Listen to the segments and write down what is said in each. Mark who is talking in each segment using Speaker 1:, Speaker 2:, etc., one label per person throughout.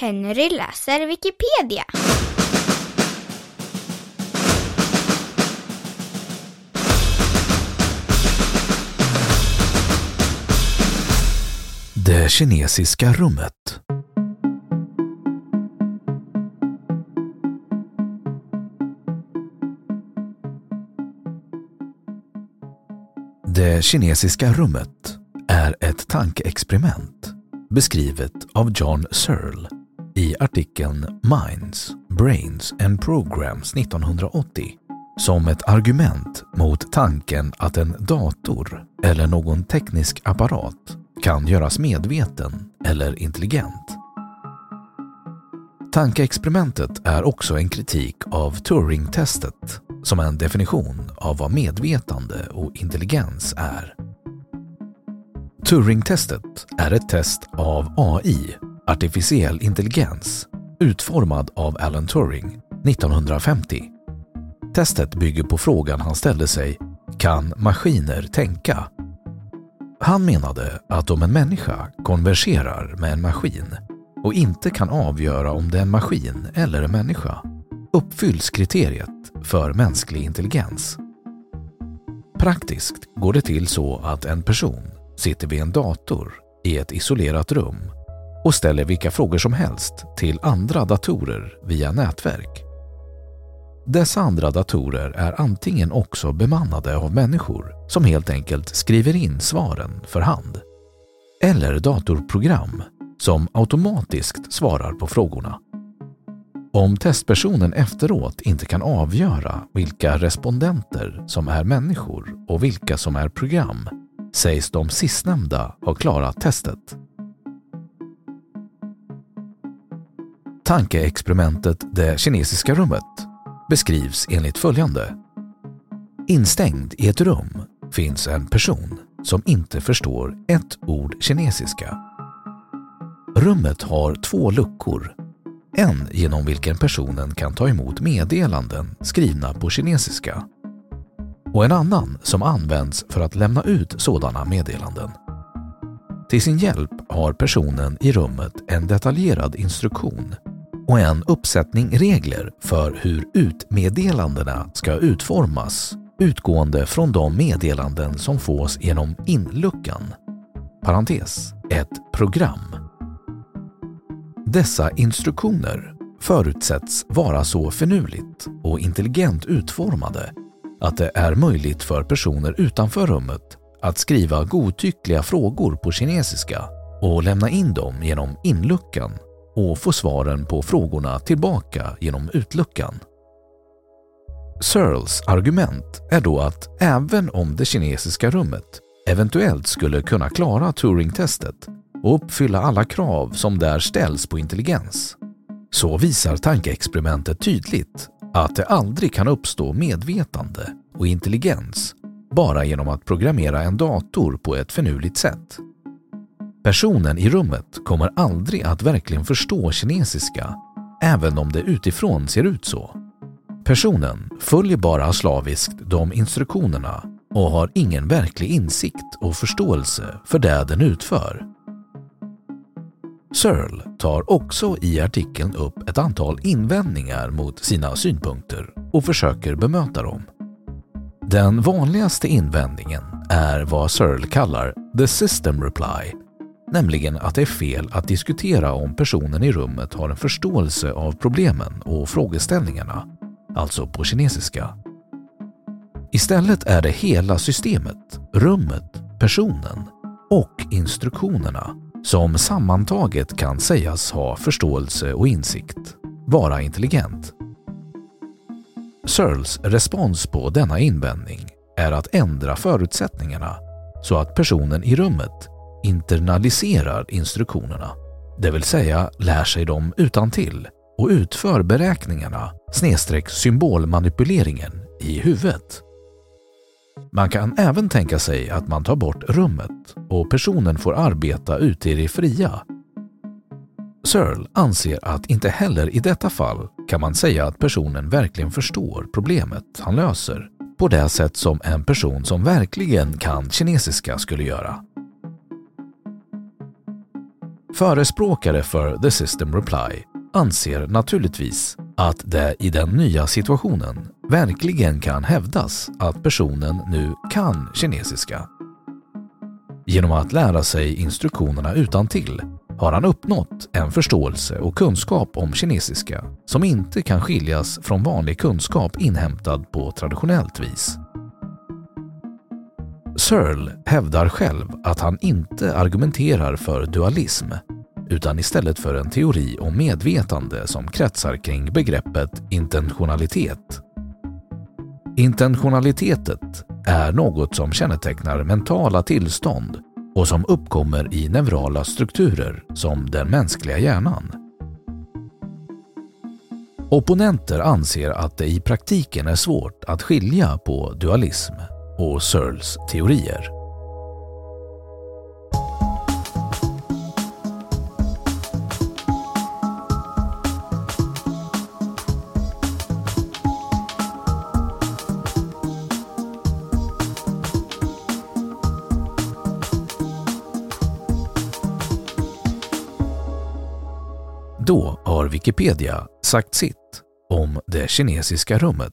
Speaker 1: Henry läser Wikipedia.
Speaker 2: Det kinesiska rummet. Det kinesiska rummet är ett tankeexperiment beskrivet av John Searle i artikeln Minds, Brains and Programs 1980 som ett argument mot tanken att en dator eller någon teknisk apparat kan göras medveten eller intelligent. Tankeexperimentet är också en kritik av Turing-testet som en definition av vad medvetande och intelligens är. Turing-testet är ett test av AI, artificiell intelligens, utformad av Alan Turing 1950. Testet bygger på frågan han ställde sig Kan maskiner tänka? Han menade att om en människa konverserar med en maskin och inte kan avgöra om det är en maskin eller en människa uppfylls kriteriet för mänsklig intelligens. Praktiskt går det till så att en person sitter vid en dator i ett isolerat rum och ställer vilka frågor som helst till andra datorer via nätverk. Dessa andra datorer är antingen också bemannade av människor som helt enkelt skriver in svaren för hand eller datorprogram som automatiskt svarar på frågorna. Om testpersonen efteråt inte kan avgöra vilka respondenter som är människor och vilka som är program sägs de sistnämnda ha klarat testet. Tankeexperimentet Det kinesiska rummet beskrivs enligt följande. Instängd i ett rum finns en person som inte förstår ett ord kinesiska. Rummet har två luckor. En genom vilken personen kan ta emot meddelanden skrivna på kinesiska och en annan som används för att lämna ut sådana meddelanden. Till sin hjälp har personen i rummet en detaljerad instruktion och en uppsättning regler för hur utmeddelandena ska utformas utgående från de meddelanden som fås genom inluckan. Parentes, ett program. Dessa instruktioner förutsätts vara så finurligt och intelligent utformade att det är möjligt för personer utanför rummet att skriva godtyckliga frågor på kinesiska och lämna in dem genom inluckan och få svaren på frågorna tillbaka genom utluckan. Searles argument är då att även om det kinesiska rummet eventuellt skulle kunna klara Turing-testet och uppfylla alla krav som där ställs på intelligens så visar tankeexperimentet tydligt att det aldrig kan uppstå medvetande och intelligens bara genom att programmera en dator på ett finurligt sätt. Personen i rummet kommer aldrig att verkligen förstå kinesiska, även om det utifrån ser ut så. Personen följer bara slaviskt de instruktionerna och har ingen verklig insikt och förståelse för det den utför. Searle tar också i artikeln upp ett antal invändningar mot sina synpunkter och försöker bemöta dem. Den vanligaste invändningen är vad Searle kallar “the system reply” nämligen att det är fel att diskutera om personen i rummet har en förståelse av problemen och frågeställningarna, alltså på kinesiska. Istället är det hela systemet, rummet, personen och instruktionerna som sammantaget kan sägas ha förståelse och insikt, vara intelligent. Searles respons på denna invändning är att ändra förutsättningarna så att personen i rummet internaliserar instruktionerna, det vill säga lär sig dem utan till och utför beräkningarna snedstreck symbolmanipuleringen i huvudet. Man kan även tänka sig att man tar bort rummet och personen får arbeta ute i det fria. Searle anser att inte heller i detta fall kan man säga att personen verkligen förstår problemet han löser på det sätt som en person som verkligen kan kinesiska skulle göra. Förespråkare för The System Reply anser naturligtvis att det i den nya situationen verkligen kan hävdas att personen nu kan kinesiska. Genom att lära sig instruktionerna utan till har han uppnått en förståelse och kunskap om kinesiska som inte kan skiljas från vanlig kunskap inhämtad på traditionellt vis. Searle hävdar själv att han inte argumenterar för dualism utan istället för en teori om medvetande som kretsar kring begreppet intentionalitet. Intentionalitetet är något som kännetecknar mentala tillstånd och som uppkommer i neurala strukturer som den mänskliga hjärnan. Opponenter anser att det i praktiken är svårt att skilja på dualism och Searles teorier. Då har Wikipedia sagt sitt om det kinesiska rummet.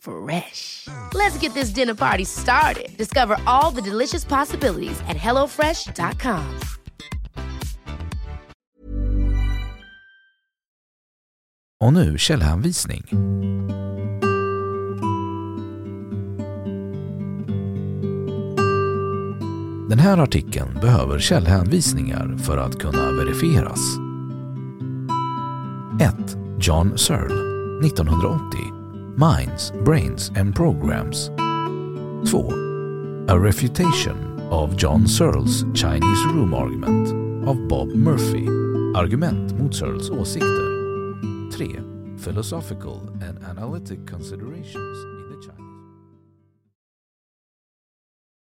Speaker 3: Fresh. Let's get this dinner party started. Discover all the delicious possibilities at hellofresh.com.
Speaker 2: Och nu källhänvisning. Den här artikeln behöver källhänvisningar för att kunna verifieras. 1. John Searle, 1980 Minds, Brains and Programs 2. A Refutation of John Searles Chinese Room Argument av Bob Murphy Argument mot Searles åsikter 3. Philosophical and Analytic Considerations